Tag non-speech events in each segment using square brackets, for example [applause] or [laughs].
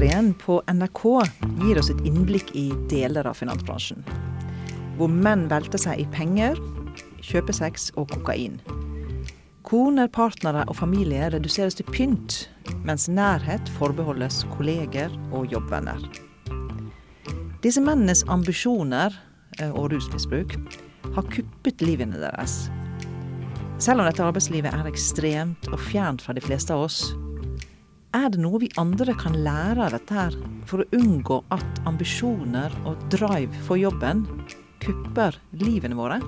Eliteserien på NRK gir oss et innblikk i deler av finansbransjen. Hvor menn velter seg i penger, kjøpesex og kokain. Koner, partnere og familie reduseres til pynt, mens nærhet forbeholdes kolleger og jobbvenner. Disse mennenes ambisjoner eh, og rusmisbruk har kuppet livene deres. Selv om dette arbeidslivet er ekstremt og fjernt fra de fleste av oss, er det noe vi andre kan lære av dette her for å unngå at ambisjoner og drive for jobben kupper livene våre?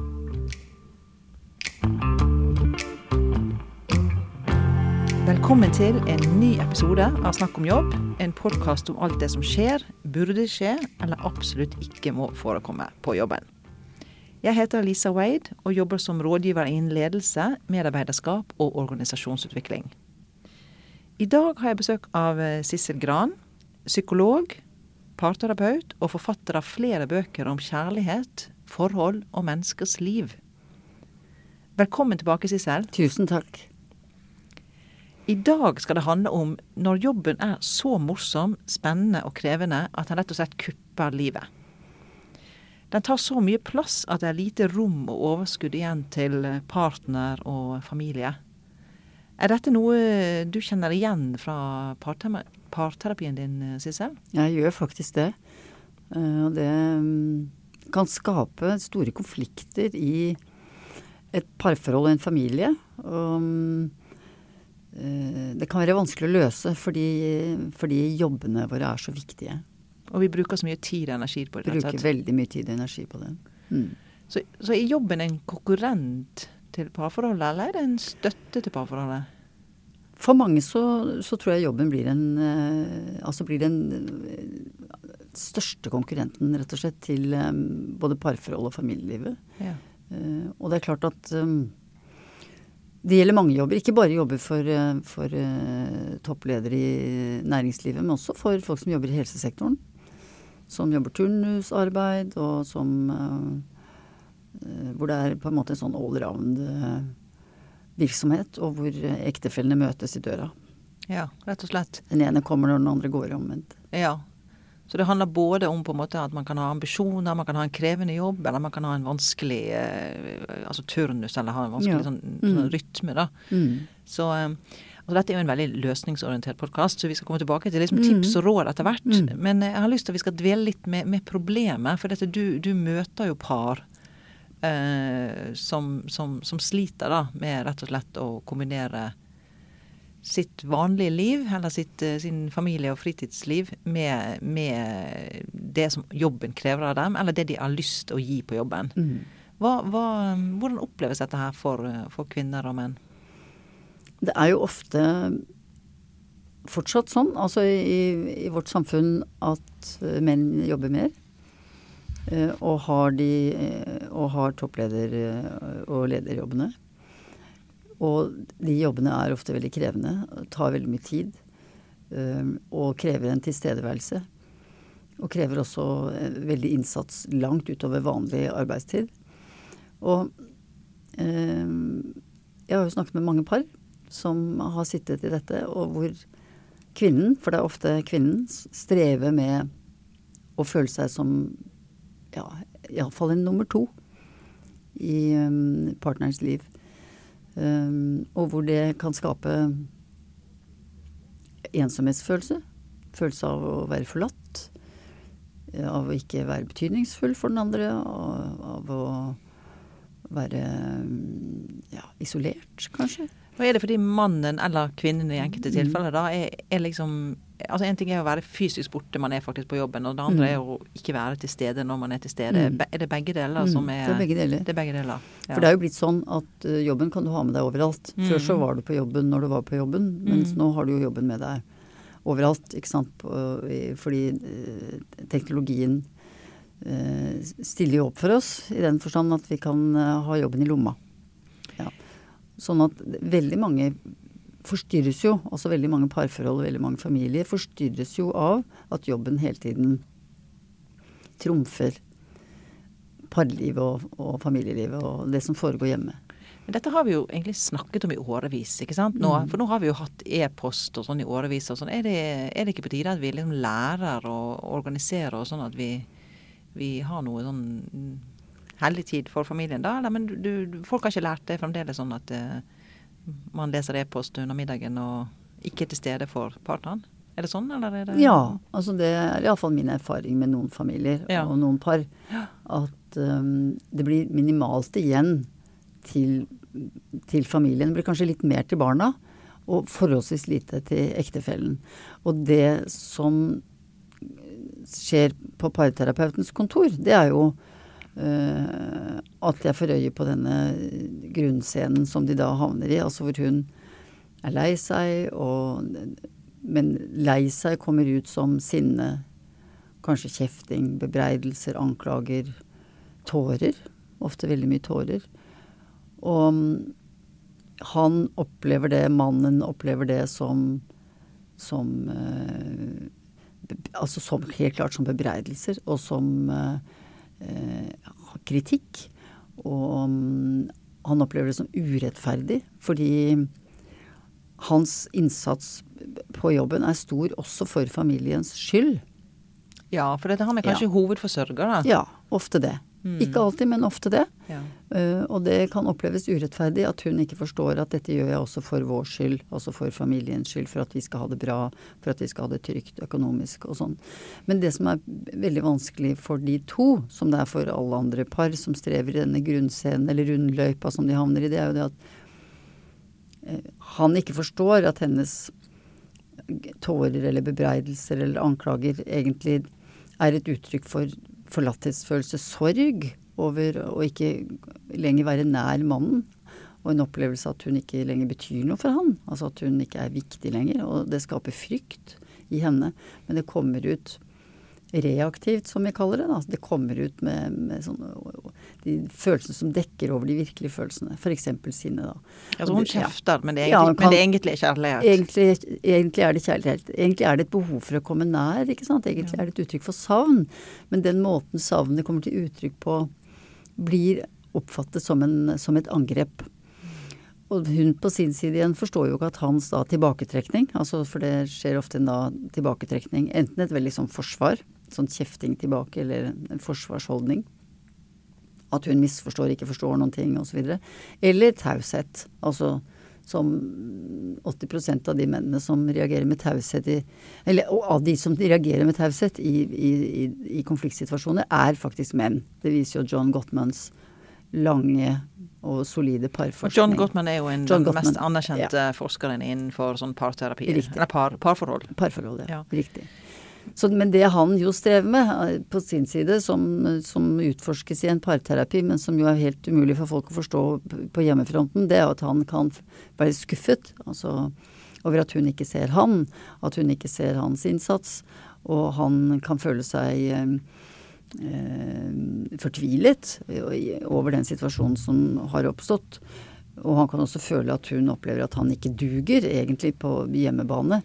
Velkommen til en ny episode av Snakk om jobb. En podkast om alt det som skjer, burde skje eller absolutt ikke må forekomme på jobben. Jeg heter Lisa Wade og jobber som rådgiver innen ledelse, medarbeiderskap og organisasjonsutvikling. I dag har jeg besøk av eh, Sissel Gran, psykolog, parterapeut og forfatter av flere bøker om kjærlighet, forhold og menneskers liv. Velkommen tilbake, Sissel. Tusen takk. I dag skal det handle om når jobben er så morsom, spennende og krevende at den rett og slett kupper livet. Den tar så mye plass at det er lite rom og overskudd igjen til partner og familie. Er dette noe du kjenner igjen fra parterapien din, Sissel? Jeg gjør faktisk det. Eh, og det mm, kan skape store konflikter i et parforhold og en familie. Og mm, eh, det kan være vanskelig å løse fordi, fordi jobbene våre er så viktige. Og vi bruker så mye tid og energi på det. Bruker veldig mye tid og energi på det. Mm. Så, så er jobben en konkurrent til parforholdet, eller er det en støtte til parforholdet? For mange så, så tror jeg jobben blir en eh, Altså blir den eh, største konkurrenten, rett og slett, til um, både parforhold og familielivet. Ja. Og det er klart at det gjelder mange jobber. Ikke bare jobber for, for toppledere i næringslivet, men også for folk som jobber i helsesektoren. Som jobber turnusarbeid, og som hvor det er på en måte en sånn allround virksomhet, og hvor ektefellene møtes i døra. Ja, rett og slett. Den ene kommer når den andre går omvendt. Ja. Så det handler både om på en måte at man kan ha ambisjoner, man kan ha en krevende jobb, eller man kan ha en vanskelig eh, altså turnus, eller ha en vanskelig ja. sånn, sånn mm. rytme, da. Mm. Så eh, og dette er jo en veldig løsningsorientert podkast, så vi skal komme tilbake til liksom mm. tips og råd etter hvert. Mm. Men jeg har lyst til at vi skal dvele litt med, med problemet. For dette, du, du, møter jo par eh, som, som, som, sliter da, med rett og slett å kombinere sitt vanlige liv, eller sitt, eh, sin familie- og fritidsliv, med, med, det som jobben krever av dem, eller det de har lyst til å gi på jobben. Mm. Hva, hva, hvordan oppleves dette her for, for kvinner og menn? Det er jo ofte fortsatt sånn, altså i, i vårt samfunn, at menn jobber mer. Eh, og har, de, eh, og har toppleder- eh, og lederjobbene. Og de jobbene er ofte veldig krevende, tar veldig mye tid. Og krever en tilstedeværelse. Og krever også veldig innsats langt utover vanlig arbeidstid. Og jeg har jo snakket med mange par som har sittet i dette, og hvor kvinnen, for det er ofte kvinnen, strever med å føle seg som ja, iallfall en nummer to i um, partnerens liv. Um, og hvor det kan skape ensomhetsfølelse. Følelse av å være forlatt. Av å ikke være betydningsfull for den andre. Av, av å være ja, isolert, kanskje. Og er det fordi mannen eller kvinnen i enkelte mm. tilfeller da er, er liksom altså En ting er å være fysisk borte, man er faktisk på jobben. Og det andre mm. er å ikke være til stede når man er til stede. Mm. Er det begge deler som er Det er begge deler. Det er begge deler. Ja. For det er jo blitt sånn at uh, jobben kan du ha med deg overalt. Mm. Før så var du på jobben når du var på jobben, mens mm. nå har du jo jobben med deg overalt. ikke sant? Fordi uh, teknologien uh, stiller jo opp for oss i den forstand at vi kan ha jobben i lomma. Ja. Sånn at veldig mange forstyrres jo, også veldig mange parforhold og veldig mange familier, forstyrres jo av at jobben hele tiden trumfer parlivet og, og familielivet og det som foregår hjemme. Men dette har vi jo egentlig snakket om i årevis, ikke sant. Nå, mm. For nå har vi jo hatt e-post og sånn i årevis. og sånn. Er det, er det ikke på tide at vi liksom lærer å organisere oss sånn at vi, vi har noe sånn hellig tid for familien da? Eller, men du, folk har ikke lært det fremdeles sånn at uh, man leser e-post under middagen og ikke er til stede for partneren? Er det sånn, eller er det Ja. altså Det er iallfall min erfaring med noen familier ja. og noen par. At um, det blir minimalt igjen til, til, familien. Det blir kanskje litt mer til barna, og forholdsvis lite til ektefellen. Og det som skjer på parterapeutens kontor, det er jo uh, at jeg får øye på denne grunnscenen som de da havner i, altså hvor hun er lei seg, og, men lei seg kommer ut som sinne, kanskje kjefting, bebreidelser, anklager, tårer. Ofte veldig mye tårer. Og mm, han opplever det, mannen opplever det som som eh, Altså som helt klart som bebreidelser, og som eh, kritikk. Og um, han opplever det som urettferdig, fordi hans innsats på jobben er stor også for familiens skyld. Ja, for dette han er kanskje ja. hovedforsørger, da? Ja, ofte det. Mm. Ikke alltid, men ofte det. Ja. Uh, og det kan oppleves urettferdig at hun ikke forstår at dette gjør jeg også for vår skyld, også for familiens skyld, for at vi skal ha det bra, for at vi skal ha det trygt økonomisk og sånn. Men det som er veldig vanskelig for de to, som det er for alle andre par som strever i denne grunnscenen eller rundløypa som de havner i, det er jo det at uh, han ikke forstår at hennes tårer eller bebreidelser eller anklager egentlig er et uttrykk for forlatthetsfølelse, sorg over å ikke lenger være nær mannen. Og en opplevelse at hun ikke lenger betyr noe for han. Altså at hun ikke er viktig lenger. Og det skaper frykt i henne. Men det kommer ut reaktivt, som vi kaller det. Da. Det kommer ut med, med sånne, de følelsene som dekker over de virkelige følelsene. F.eks. sinne. da. Altså hun kjefter, ja. men, det er egentlig, ja, kan, men det er egentlig kjærlighet? Egentlig, egentlig, er det kjærlighet. Egentlig er det et behov for å komme nær. ikke sant? Egentlig er det et uttrykk for savn. Men den måten savnet kommer til uttrykk på, blir oppfattet som, en, som et angrep. Og hun på sin side igjen forstår jo ikke at hans da tilbaketrekning, altså for det skjer ofte en da tilbaketrekning, enten et veldig sånn forsvar, sånn kjefting tilbake eller en forsvarsholdning. At hun misforstår, ikke forstår noen ting osv. Eller taushet. Altså som 80% av de mennene som reagerer med taushet i Eller av de som reagerer med taushet i, i, i, i, konfliktsituasjoner, er faktisk menn. Det viser jo John Gottmans lange og solide parforskning. John Gottman er jo en, av de mest anerkjente ja. forskeren innenfor sånn parterapi. Eller par, parforhold. Parforhold, ja. ja. Riktig. Så, men det han jo strever med eh, på sin side, som, som, utforskes i en parterapi, men som jo er helt umulig for folk å forstå på hjemmefronten, det er at han kan være skuffet altså, over at hun ikke ser han, at hun ikke ser hans innsats, og han kan føle seg eh, eh fortvilet over den situasjonen som har oppstått. Og han kan også føle at hun opplever at han ikke duger, egentlig, på hjemmebane.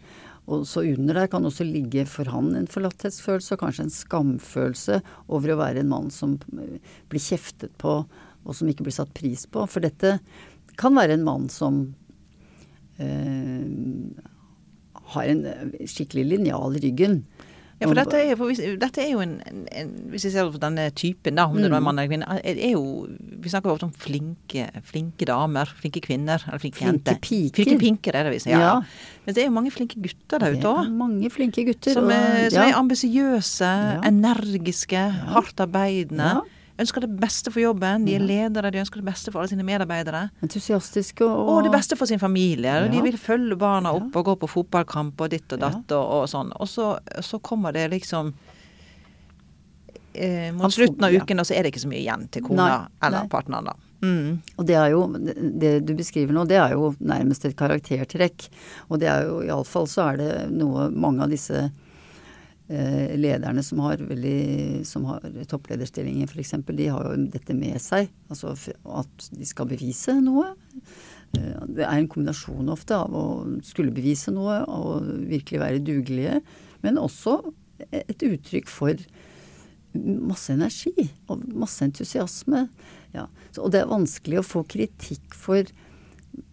Og så under der kan også ligge for han en forlatthetsfølelse og kanskje en skamfølelse over å være en mann som blir kjeftet på og som ikke blir satt pris på. For dette kan være en mann som eh, har en skikkelig linjal i ryggen. Ja, for dette er, for hvis, dette er jo en, en, Hvis vi ser på denne typen, da, om det er mm. mann eller kvinne er jo, Vi snakker ofte om flinke, flinke damer, flinke kvinner eller flinke, flinke jenter. Piker. Flinke pinker er det visst. Ja. ja. Men det er jo mange flinke gutter der ute òg. Mange flinke gutter. Som er, ja. er ambisiøse, energiske, hardtarbeidende. Ja ønsker det beste for jobben. De er ledere, de ønsker det beste for alle sine medarbeidere. Entusiastiske og Og det beste for sin familie. Ja. De vil følge barna opp og gå på fotballkamp og ditt og datt og, og, sånn. Og så, så kommer det liksom eh, mot slutten av uken, og så er det ikke så mye igjen til kona nei, eller nei. partneren, da. Mm. Og det er jo, det du beskriver nå, det er jo nærmest et karaktertrekk. Og det er jo iallfall så er det noe mange av disse lederne som har, veldig, som har topplederstillinger f.eks., de har jo dette med seg. Altså at de skal bevise noe. Eh, det er en kombinasjon ofte av å skulle bevise noe og virkelig være dugelige, men også et uttrykk for masse energi og masse entusiasme. Ja. Og det er vanskelig å få kritikk for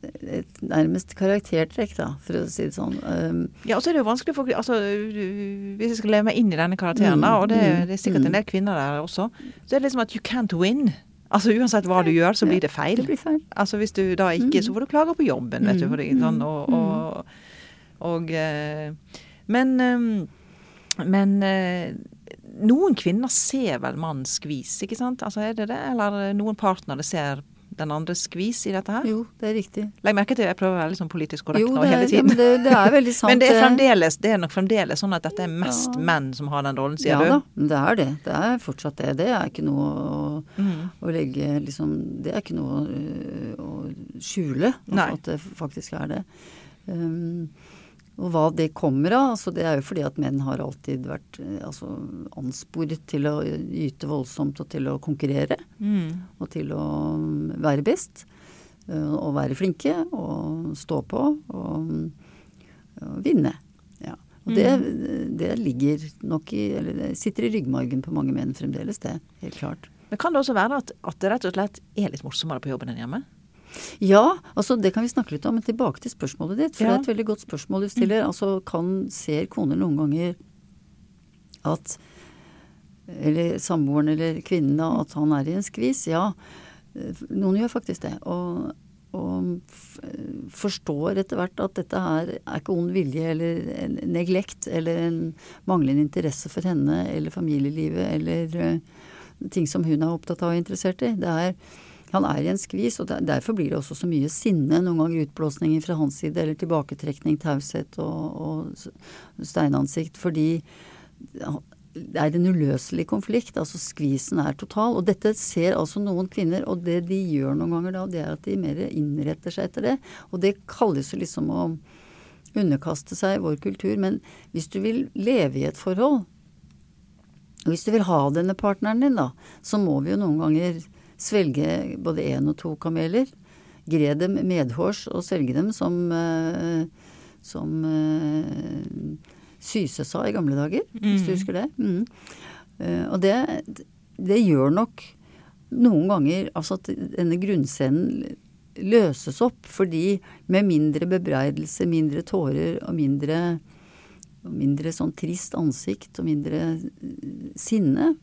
et nærmest karaktertrekk, da, for å si det sånn. Um, ja, og så er det jo vanskelig for altså, Hvis jeg skal leve meg inn i denne karakteren, mm, da, og det, mm, det, er sikkert en mm. del kvinner der også, så er det liksom at you can't win. Altså Uansett hva du gjør, så blir det feil. Det blir feil. Altså Hvis du da ikke, så får du klage på jobben, vet du. For det, sånn, og, og, og, eh, Men, eh, men eh, noen kvinner ser vel mannens skvis, ikke sant? Altså Er det det? Eller noen partnere ser den andre skvis i dette her? Jo, det er riktig. Legg merke til jeg prøver å være litt sånn politisk korrekt jo, nå hele tiden. Ja, men det, det, er veldig sant. [laughs] men det er, fremdeles, det er nok fremdeles sånn at dette er mest ja. menn som har den rollen, sier ja, du? Ja da, det er det. Det er fortsatt det. Det er ikke noe å, mm. å legge liksom Det er ikke noe å, å skjule, altså, at det faktisk er det. Um, og hva det kommer av, altså det er jo fordi at menn har alltid vært eh, altså, ansporet til å yte voldsomt og til å konkurrere. Mm. Og til å mm, være best. Eh, og være flinke og stå på og, og vinne. Ja. Og det, mm. det, ligger nok i Eller det sitter i ryggmargen på mange menn fremdeles, det. Helt klart. Men kan det også være at, at det rett og slett er litt morsommere på jobben enn hjemme? Ja, altså det kan vi snakke litt om. Men tilbake til spørsmålet ditt. For ja. det er et veldig godt spørsmål du stiller. Mm. Altså kan, ser koner noen ganger at Eller samboeren eller kvinnen da, at han er i en skvis? Ja. Noen gjør faktisk det. Og, og forstår etter hvert at dette her er ikke ond vilje eller en neglekt eller en manglende interesse for henne eller familielivet eller uh, ting som hun er opptatt av og interessert i. Det er han er i en skvis, og derfor blir det også så mye sinne. Noen ganger utblåsninger fra hans side, eller tilbaketrekning, taushet og, og steinansikt. Fordi det er en uløselig konflikt. Altså skvisen er total. Og dette ser altså noen kvinner, og det de gjør noen ganger da, det er at de mer innretter seg etter det. Og det kalles jo liksom å underkaste seg vår kultur. Men hvis du vil leve i et forhold, og hvis du vil ha denne partneren din, da, så må vi jo noen ganger svelge både én og to kameler. Gre dem medhårs og svelge dem som, uh, som uh, Syse sa i gamle dager, mm. hvis du mm. husker det. Mm. Uh, og det, det, gjør nok noen ganger altså at denne grunnscenen løses opp, fordi med mindre bebreidelse, mindre tårer og mindre, mindre sånn trist ansikt og mindre sinne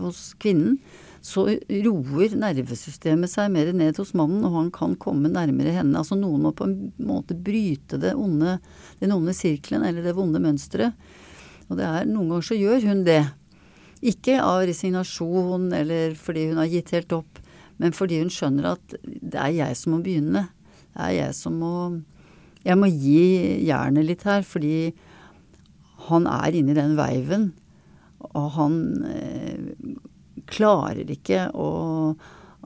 hos kvinnen, så roer nervesystemet seg mer ned hos mannen, og han kan komme nærmere henne. Altså noen må på en måte bryte onde, den onde sirkelen eller det vonde mønsteret. Og det er noen ganger så gjør hun det. Ikke av resignasjon eller fordi hun har gitt helt opp, men fordi hun skjønner at det er jeg som må begynne. Det er jeg som må Jeg må gi jernet litt her, fordi han er inne i den veiven. Og han eh, klarer ikke å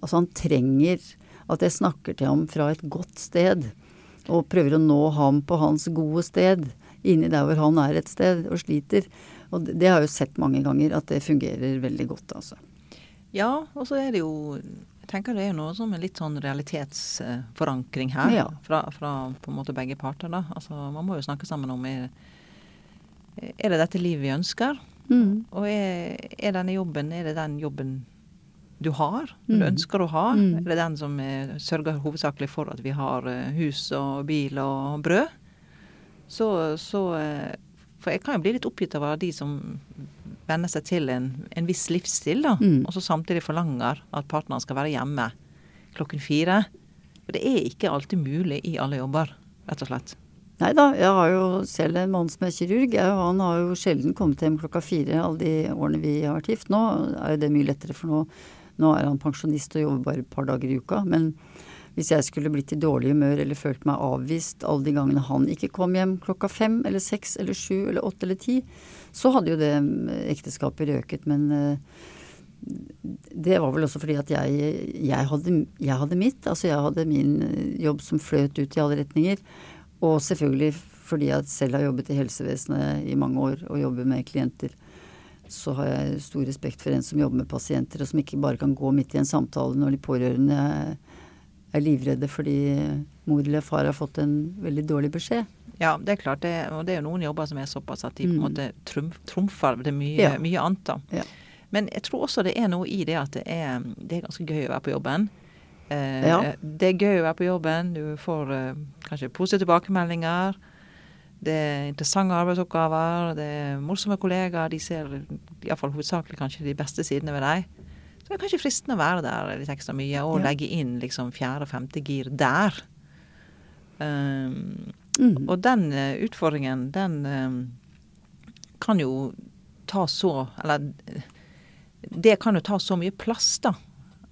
Altså han trenger at jeg snakker til ham fra et godt sted. Og prøver å nå ham på hans gode sted. Inni der hvor han er et sted og sliter. Og det, har jeg jo sett mange ganger at det fungerer veldig godt, altså. Ja, og så er det jo jeg tenker det er noe som er litt sånn realitetsforankring her. Ja. Fra, fra, på en måte begge parter, da. Altså man må jo snakke sammen om er, er det dette livet vi ønsker? Mm. Og er, er, denne jobben er det den jobben du har, mm. du ønsker å ha? Mm. Er det den som er, sørger hovedsakelig for at vi har uh, hus og bil og brød? Så, så uh, For jeg kan jo bli litt oppgitt over de som venner seg til en, en viss livsstil, da, mm. og så samtidig forlanger at partneren skal være hjemme klokken fire. For det er ikke alltid mulig i alle jobber, rett og slett. Nei da, jeg har jo selv en mann som er kirurg. Jeg, han har jo sjelden kommet hjem klokka fire alle de årene vi har vært gift. Nå er jo det mye lettere, for nå, nå er han pensjonist og jobber bare et par dager i uka. Men hvis jeg skulle blitt i dårlig humør eller følt meg avvist alle de gangene han ikke kom hjem klokka fem eller seks eller sju eller åtte eller ti, så hadde jo det ekteskapet røket. Men uh, det var vel også fordi at jeg, jeg, hadde, jeg hadde mitt. Altså jeg hadde min jobb som fløt ut i alle retninger. Og selvfølgelig fordi jeg selv har jobbet i helsevesenet i mange år og jobber med klienter, så har jeg stor respekt for en som jobber med pasienter, og som ikke bare kan gå midt i en samtale når de pårørende er livredde fordi mor eller far har fått en veldig dårlig beskjed. Ja, det er klart. Det, og det er jo noen jobber som er såpass at de på en mm. måte trumf, trumfer det mye, ja. mye annet. da. Ja. Men jeg tror også det er noe i det at det er, det er ganske gøy å være på jobben. Eh, Ja. Det er gøy å være på jobben. Du får eh, kanskje positive tilbakemeldinger. Det er interessante arbeidsoppgaver. Det er morsomme kollegaer. De ser iallfall hovedsakelig kanskje de beste sidene ved deg. Så det er kanskje fristende å være der litt ekstra mye og Ja. legge inn liksom fjerde og femte gir der. Um, Mm. og den eh, utfordringen, den um, kan jo ta så Eller eh, det kan jo ta så mye plass, da.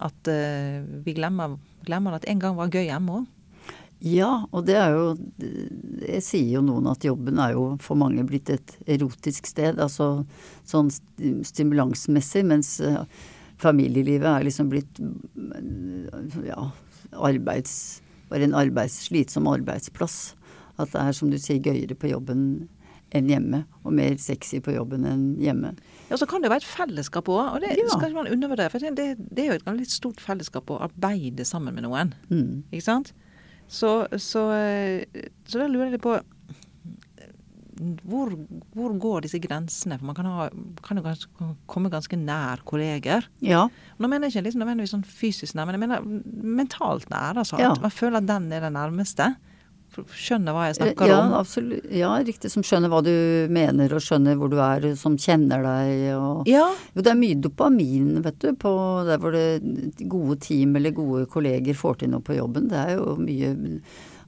At uh, vi glemmer, glemmer at en gang var gøy hjemme òg. Ja, og det er jo Jeg sier jo noen at jobben er jo for mange blitt et erotisk sted. Altså sånn stimulansmessig, mens eh, familielivet er liksom blitt mm, ja, arbeids... Bare en arbeids, slitsom arbeidsplass. At det er som du sier gøyere på jobben enn hjemme. Og mer sexy på jobben enn hjemme. Ja, så kan det jo være et fellesskap òg, og det Ja. skal ikke man undervurdere. For det, det er jo et litt stort fellesskap å arbeide sammen med noen. Mm. Ikke sant? Så, så, eh, så da lurer jeg litt på hvor, hvor går disse grensene? For man kan, ha, kan jo ganske, komme ganske nær kolleger. Ja. Nå mener jeg ikke liksom nødvendigvis sånn fysisk nær, men jeg mener mentalt nær. Altså, Ja. Man føler at den er den nærmeste. Skjønner hva jeg snakker ja, om. absolutt. Ja, riktig. Som skjønner hva du mener, og skjønner hvor du er, som kjenner deg og Ja, Jo, det er mye dopamin, vet du, på der hvor det gode team eller gode kolleger får til noe på jobben. Det er jo mye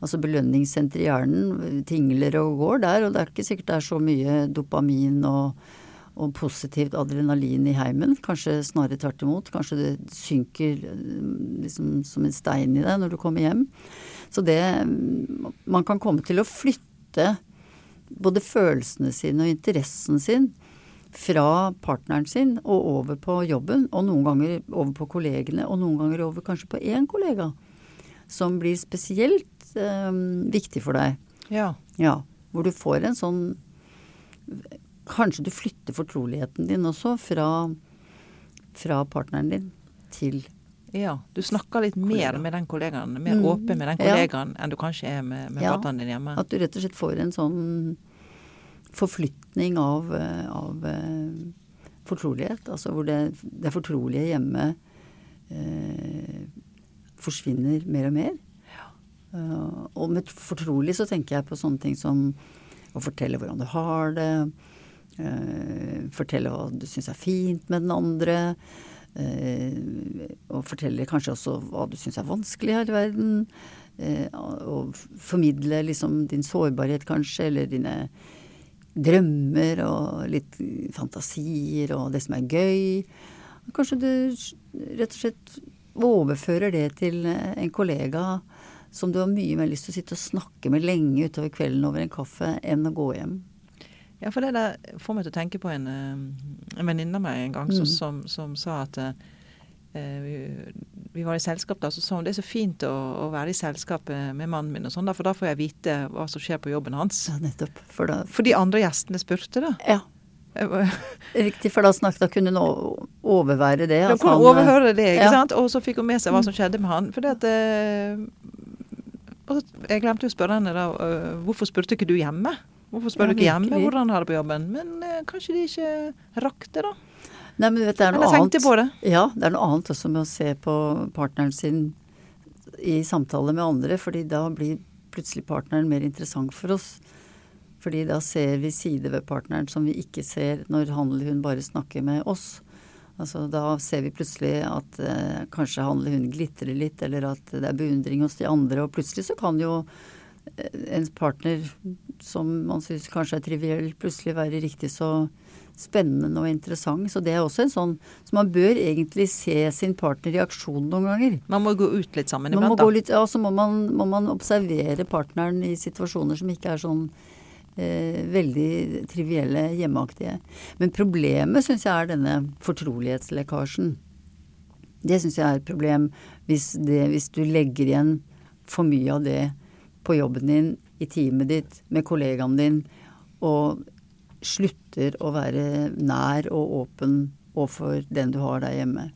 Altså belønningssenter i hjernen tingler og går der, og det er ikke sikkert det er så mye dopamin og, og positivt adrenalin i heimen. Kanskje snarere tvert imot. Kanskje det synker eh, liksom som en stein i deg når du kommer hjem. Så det Man kan komme til å flytte både følelsene sine og interessen sin fra partneren sin og over på jobben, og noen ganger over på kollegene, og noen ganger over kanskje på én kollega, som blir spesielt eh, viktig for deg. ja. Ja, hvor du får en sånn Kanskje du flytter fortroligheten din også fra, fra partneren din til ja. Du snakker litt mer med den kollegaen, mer Mm. åpen med den Ja. kollegaen enn du kanskje er med, med Ja. partneren din hjemme. At du rett og slett får en sånn forflytning av, av eh, fortrolighet. Altså hvor det, det fortrolige hjemme eh, forsvinner mer og mer. Uh, og med fortrolig så tenker jeg på sånne ting som å fortelle hvordan du har det. Uh, fortelle hva du syns er fint med den andre. Eh, og fortelle kanskje også hva du syns er vanskelig her i verden. Eh, og formidle liksom din sårbarhet kanskje, eller dine drømmer og litt fantasier og det som er gøy. Kanskje du rett og slett overfører det til eh, en kollega som du har mye mer lyst til å sitte og snakke med lenge utover kvelden over en kaffe, enn å gå hjem. Ja, for det der får meg til å tenke på en, eh, en venninne av meg en gang som, Mm. som, som sa at uh, vi, vi var i selskap da, så sa hun det er så fint å, å være i selskap med mannen min og sånn, for da får jeg vite hva som skjer på jobben hans. Ja, nettopp. For da For de andre gjestene spurte, da. Ja, [laughs] riktig. For da snakket Da kunne hun overvære det. Hun kunne han, overhøre det, ikke ja. sant? Og så fikk hun med seg hva som skjedde med han. For det at Jeg glemte å spørre henne da hvorfor spurte ikke du hjemme? Hvorfor spør Ja, du ikke hjemme hvordan han har det på jobben? Men eh, kanskje de ikke rakk det, da. Nei, men vet, det er noe Eller tenkte annet. på det. Ja, det er noe annet også med å se på partneren sin i samtale med andre, fordi da blir plutselig partneren mer interessant for oss. Fordi da ser vi sider ved partneren som vi ikke ser når han eller hun bare snakker med oss. Altså Da ser vi plutselig at eh, kanskje han eller hun glitrer litt, eller at det er beundring hos de andre. Og plutselig så kan jo en partner som man syns kanskje er triviell, plutselig være riktig så spennende og interessant. Så det er også en sånn Så man bør egentlig se sin partner i aksjon noen ganger. Man må gå ut litt sammen Man iblant, da. litt, ja, så må man, må man observere partneren i situasjoner som ikke er sånn eh, veldig trivielle, hjemmeaktige. Men problemet syns jeg er denne fortrolighetslekkasjen. Det syns jeg er et problem hvis, det, hvis du legger igjen for mye av det på jobben din, i teamet ditt, med kollegaen din, og slutter å være nær og åpen overfor den du har der hjemme.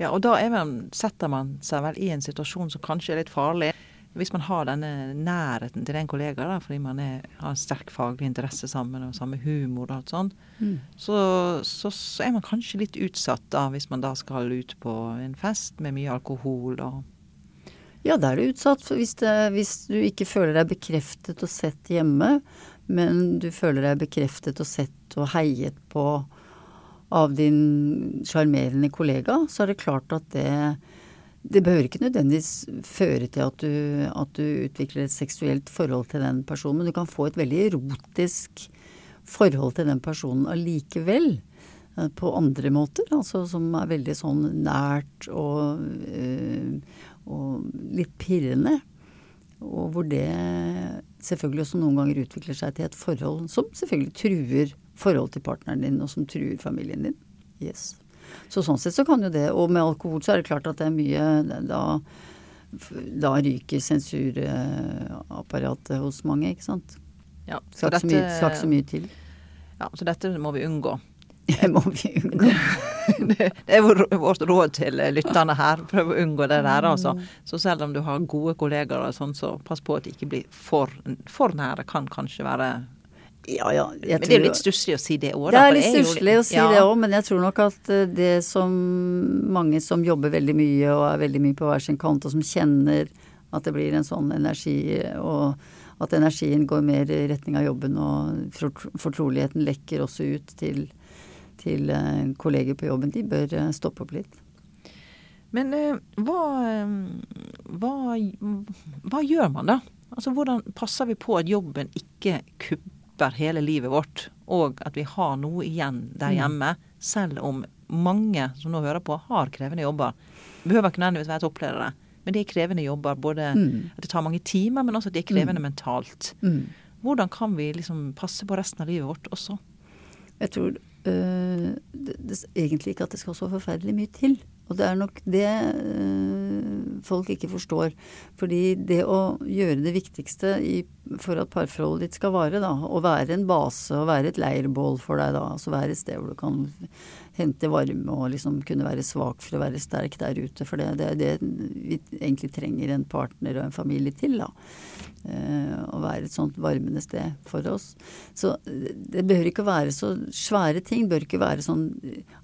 Ja, og da man, setter man seg vel i en situasjon som kanskje er litt farlig. hvis man har denne nærheten til den kollega, da, fordi man er, har en sterk faglig interesse sammen og samme humor og alt sånt, mm. så, så, så, er man kanskje litt utsatt da, hvis man da skal ut på en fest med mye alkohol og Ja, da er du utsatt. Hvis, det, hvis du ikke føler deg bekreftet og sett hjemme, men du føler deg bekreftet og sett og heiet på av din sjarmerende kollega, så er det klart at det det behøver ikke nødvendigvis føre til at du, at du, utvikler et seksuelt forhold til den personen, men du kan få et veldig erotisk forhold til den personen allikevel. Eh, på andre måter, altså som er veldig sånn nært og, øh, og litt pirrende. Og hvor det selvfølgelig også noen ganger utvikler seg til et forhold som selvfølgelig truer forholdet til partneren din, og som truer familien din. Yes. Så sånn sett så kan jo det Og med alkohol så er det klart at det er mye Da, da ryker sensurapparatet hos mange, ikke sant. Ja, så skal, dette, ikke så mye til. Ja, så dette må vi unngå. Det må vi unngå. [laughs] det, er vårt råd til lytterne her. Prøv å unngå det der, altså. Så selv om du har gode kollegaer og sånn, så pass på at det ikke blir for, for nære. Kan kanskje være ja, ja. men det er jo litt stusslig å si det òg. Det er litt stusslig å si ja. det òg, men jeg tror nok at eh, det som mange som jobber veldig mye og er veldig mye på hver sin kant, og som kjenner at det blir en sånn energi, og at energien går mer i retning av jobben, og fortroligheten lekker også ut til, til eh, kolleger på jobben, de bør eh, stoppe opp litt. Men hva, hva, hva gjør man da? Altså Hvordan passer vi på at jobben ikke kubber hele livet vårt, og at vi har noe igjen der mm. hjemme, selv om mange som nå hører på, har krevende jobber. Behøver ikke nødvendigvis være toppledere, men det er krevende jobber. Både mm. at det tar mange timer, men også at det er krevende mm. mentalt. Mm. Hvordan kan vi liksom passe på resten av livet vårt også? Jeg tror øh, det, det, egentlig ikke at det skal så forferdelig mye til. Og det er nok det øh, folk ikke forstår. Fordi det å gjøre det viktigste i, for at parforholdet ditt skal vare, da, å være en base og være et leirbål for deg, da, altså være et sted hvor du kan hente varme og liksom kunne være svak for å være sterk der ute. For det er det, vi egentlig trenger en partner og en familie til, da. Eh, å være et sånt varmende sted for oss. Så det behøver ikke å være så svære ting. Det bør ikke være sånn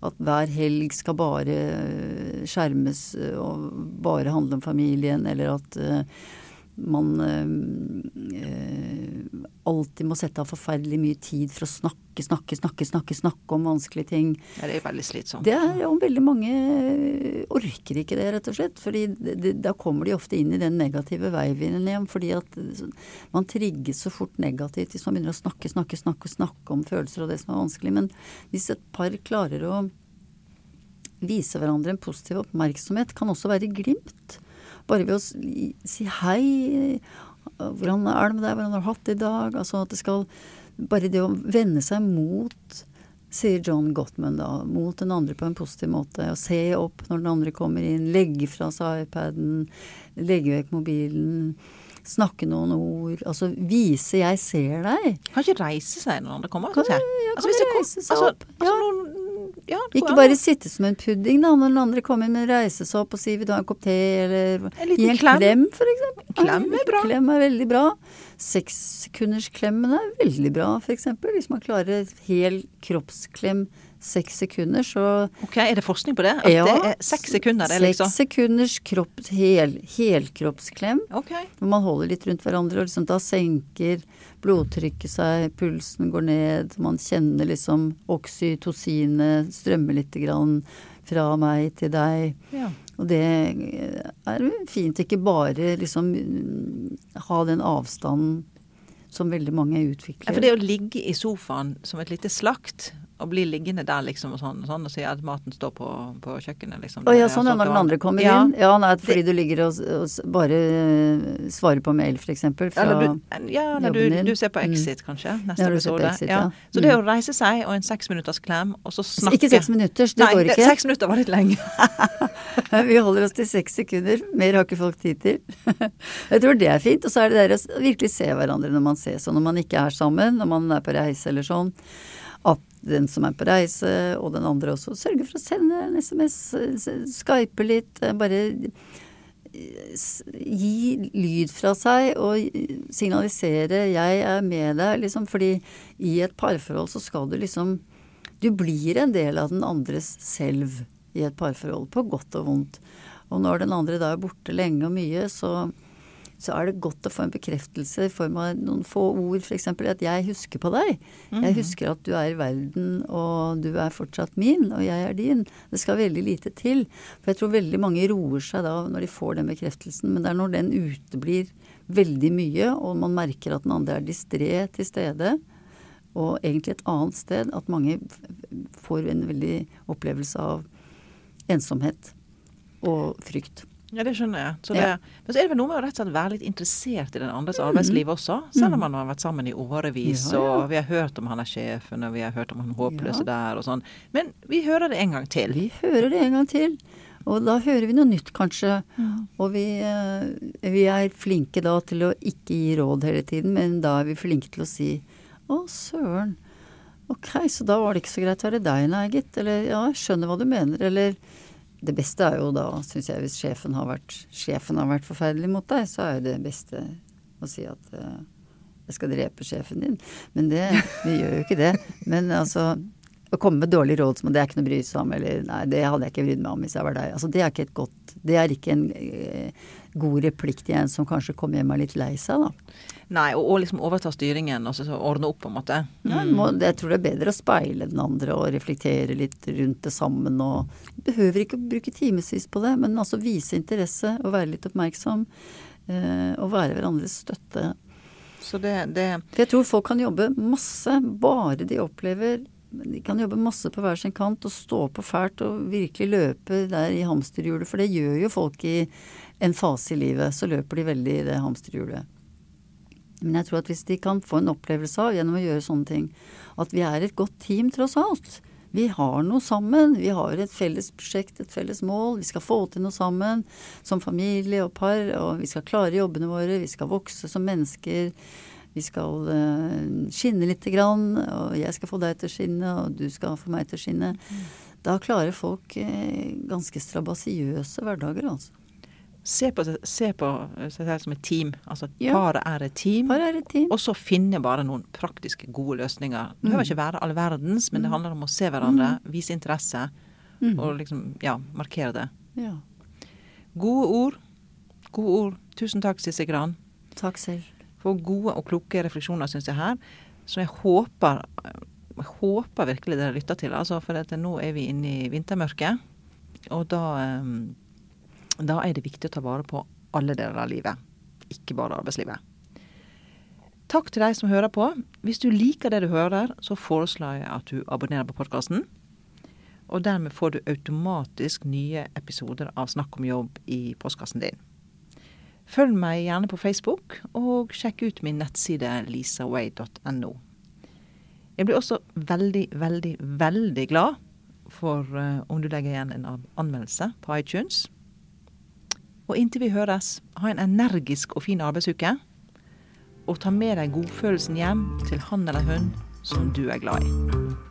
at hver helg skal bare skjermes og bare handle om familien, eller at man øh, alltid må sette av forferdelig mye tid for å snakke, snakke, snakke, snakke, snakke om vanskelige ting. Ja, det er veldig slitsomt. Det er, jo veldig mange orker ikke det, rett og slett. fordi da kommer de ofte inn i den negative veivinden igjen. Fordi at man trigges så fort negativt hvis man begynner å snakke, snakke, snakke, snakke om følelser og det som er vanskelig. Men hvis et par klarer å vise hverandre en positiv oppmerksomhet, kan også være glimt bare ved å si hei. Hvordan er det med deg? Hvordan har du hatt det i dag? Altså at det skal Bare det å vende seg mot, sier John Gottman da, mot den andre på en positiv måte. Og se opp når den andre kommer inn. Legge fra seg iPaden. Legge vekk mobilen. Snakke noen ord. Altså vise 'jeg ser deg'. Kan ikke reise seg når den andre kommer? Kan, ja, kan altså, reise seg altså, opp. Altså, ja. noen ja, ikke bare sitte som en pudding da, når den andre kommer inn, men reise seg opp og si 'vil du ha en kopp te', eller en gi en klem, klem f.eks. Klem er bra. Klem er veldig bra. Sekssekundersklemmen er veldig bra, f.eks. Hvis man klarer hel kroppsklem seks sekunder, så Ok, Er det forskning på det? At ja, det er seks sekunder? Det liksom. Seks sekunders kropp, hel, helkroppsklem. Okay. Hvor man holder litt rundt hverandre, og liksom da senker blodtrykket seg, pulsen går ned, man kjenner liksom oksytocinet strømme lite grann fra meg til deg. Ja. Og det er fint ikke bare liksom ha den avstanden som veldig mange utvikler. Ja, for det å ligge i sofaen som et lite slakt og bli liggende der liksom og sånn, og sånn og si at maten står på, på kjøkkenet, liksom. Å ja, sånn ja, når den andre kommer ja. inn? Ja, nei, fordi du ligger og, og, bare svarer på mail, f.eks. fra jobben din. Ja, du, du, ser på mm. Exit, kanskje, neste ja, episode. Exit, ja. Så det å mm. reise seg og en seks minutters klem, og så snakke Ikke seks minutter, det nei, går ikke. Nei, seks minutter var litt lenge. [laughs] Vi holder oss til seks sekunder. Mer har ikke folk tid til. [laughs] Jeg tror det er fint. Og så er det der å virkelig se hverandre når man ses, og når man ikke er sammen, når man er på reise eller sånn den som er på reise, og den andre også, Sørge for å sende en SMS, skype litt. Bare gi lyd fra seg og signalisere 'jeg er med deg', liksom. Fordi i et parforhold så skal du liksom Du blir en del av den andres selv i et parforhold, på godt og vondt. Og når den andre da er borte lenge og mye, så så er det godt å få en bekreftelse i form av noen få ord, f.eks. at 'jeg husker på deg'. Jeg mhm. husker at du er i verden, og du er fortsatt min, og jeg er din. Det skal veldig lite til. For jeg tror veldig mange roer seg da når de får den bekreftelsen. Men det er når den uteblir veldig mye, og man merker at den andre er distré til stede, og egentlig et annet sted, at mange får en veldig opplevelse av ensomhet og frykt. Ja, det skjønner jeg. Så det, ja. Men så er det vel noe med å rett og slett være litt interessert i den andres mm. arbeidsliv også. Selv om mm. man har vært sammen i årevis, ja, ja. og vi har hørt om han er sjefen, og vi har hørt om han håpløse der og sånn. Men vi hører det en gang til. Vi hører det en gang til. Og da hører vi noe nytt, kanskje. Og vi, eh, vi, er flinke da til å ikke gi råd hele tiden, men da er vi flinke til å si å, søren. Ok, så da var det ikke så greit å være deg, nei, gitt. Eller ja, jeg skjønner hva du mener. Eller det beste er jo da, syns jeg, hvis sjefen har, vært, sjefen har vært forferdelig mot deg, så er jo det beste å si at uh, jeg skal drepe sjefen din. Men det, vi gjør jo ikke det. Men altså å komme med dårlige råd som det er ikke noe å bry seg om, eller nei, det hadde jeg ikke brydd meg om hvis jeg var deg. Altså det er ikke et godt Det er ikke en eh, god replikk til en som kanskje kommer hjem og er litt lei seg, da. Nei, og, og liksom overta styringen og så ordne opp, på en måte. Mm. Ja, må, jeg tror det er bedre å speile den andre og reflektere litt rundt det sammen og Behøver ikke å bruke timevis på det, men altså vise interesse og være litt oppmerksom. Eh, og være hverandres støtte. Så det, det For jeg tror folk kan jobbe masse bare de opplever de kan jobbe masse på hver sin kant og stå på fælt og virkelig løpe der i hamsterhjulet. For det gjør jo folk i en fase i livet. Så løper de veldig i det hamsterhjulet. Men jeg tror at hvis de kan få en opplevelse av gjennom å gjøre sånne ting, at vi er et godt team tross alt. Vi har noe sammen. Vi har et felles prosjekt, et felles mål. Vi skal få til noe sammen som familie og par. Og vi skal klare jobbene våre. Vi skal vokse som mennesker vi skal uh, skinne lite grann, og jeg skal få deg til å skinne, og du skal få meg til å skinne. Mm. Da klarer folk uh, ganske strabasiøse hverdager, altså. Se på, se på seg selv som et team. Altså ja. paret er et team. Par er et team. Og så finne bare noen praktiske, gode løsninger. Det behøver mm. ikke være all verdens, men det mm. handler om å se hverandre, mm. vise interesse mm. og liksom, ja, markere det. Ja. Gode ord. Gode ord. Tusen takk, Sisse Gran. Takk selv for gode og kloke refleksjoner, syns jeg her. Som jeg håper, jeg håper virkelig dere lytter til. Altså, for at nå er vi inne i vintermørket. Og da, eh, da er det viktig å ta vare på alle deler av livet. Ikke bare arbeidslivet. Takk til deg som hører på. Hvis du liker det du hører, så foreslår jeg at du abonnerer på podkasten. Og dermed får du automatisk nye episoder av Snakk om jobb i postkassen din. Følg meg gjerne på Facebook, og sjekk ut min nettside lisaway.no. Jeg blir også veldig, veldig, veldig glad for uh, om du legger igjen en anmeldelse på iTunes. Og inntil vi høres, ha en energisk og fin arbeidsuke. Og ta med deg godfølelsen hjem til han eller hun som du er glad i.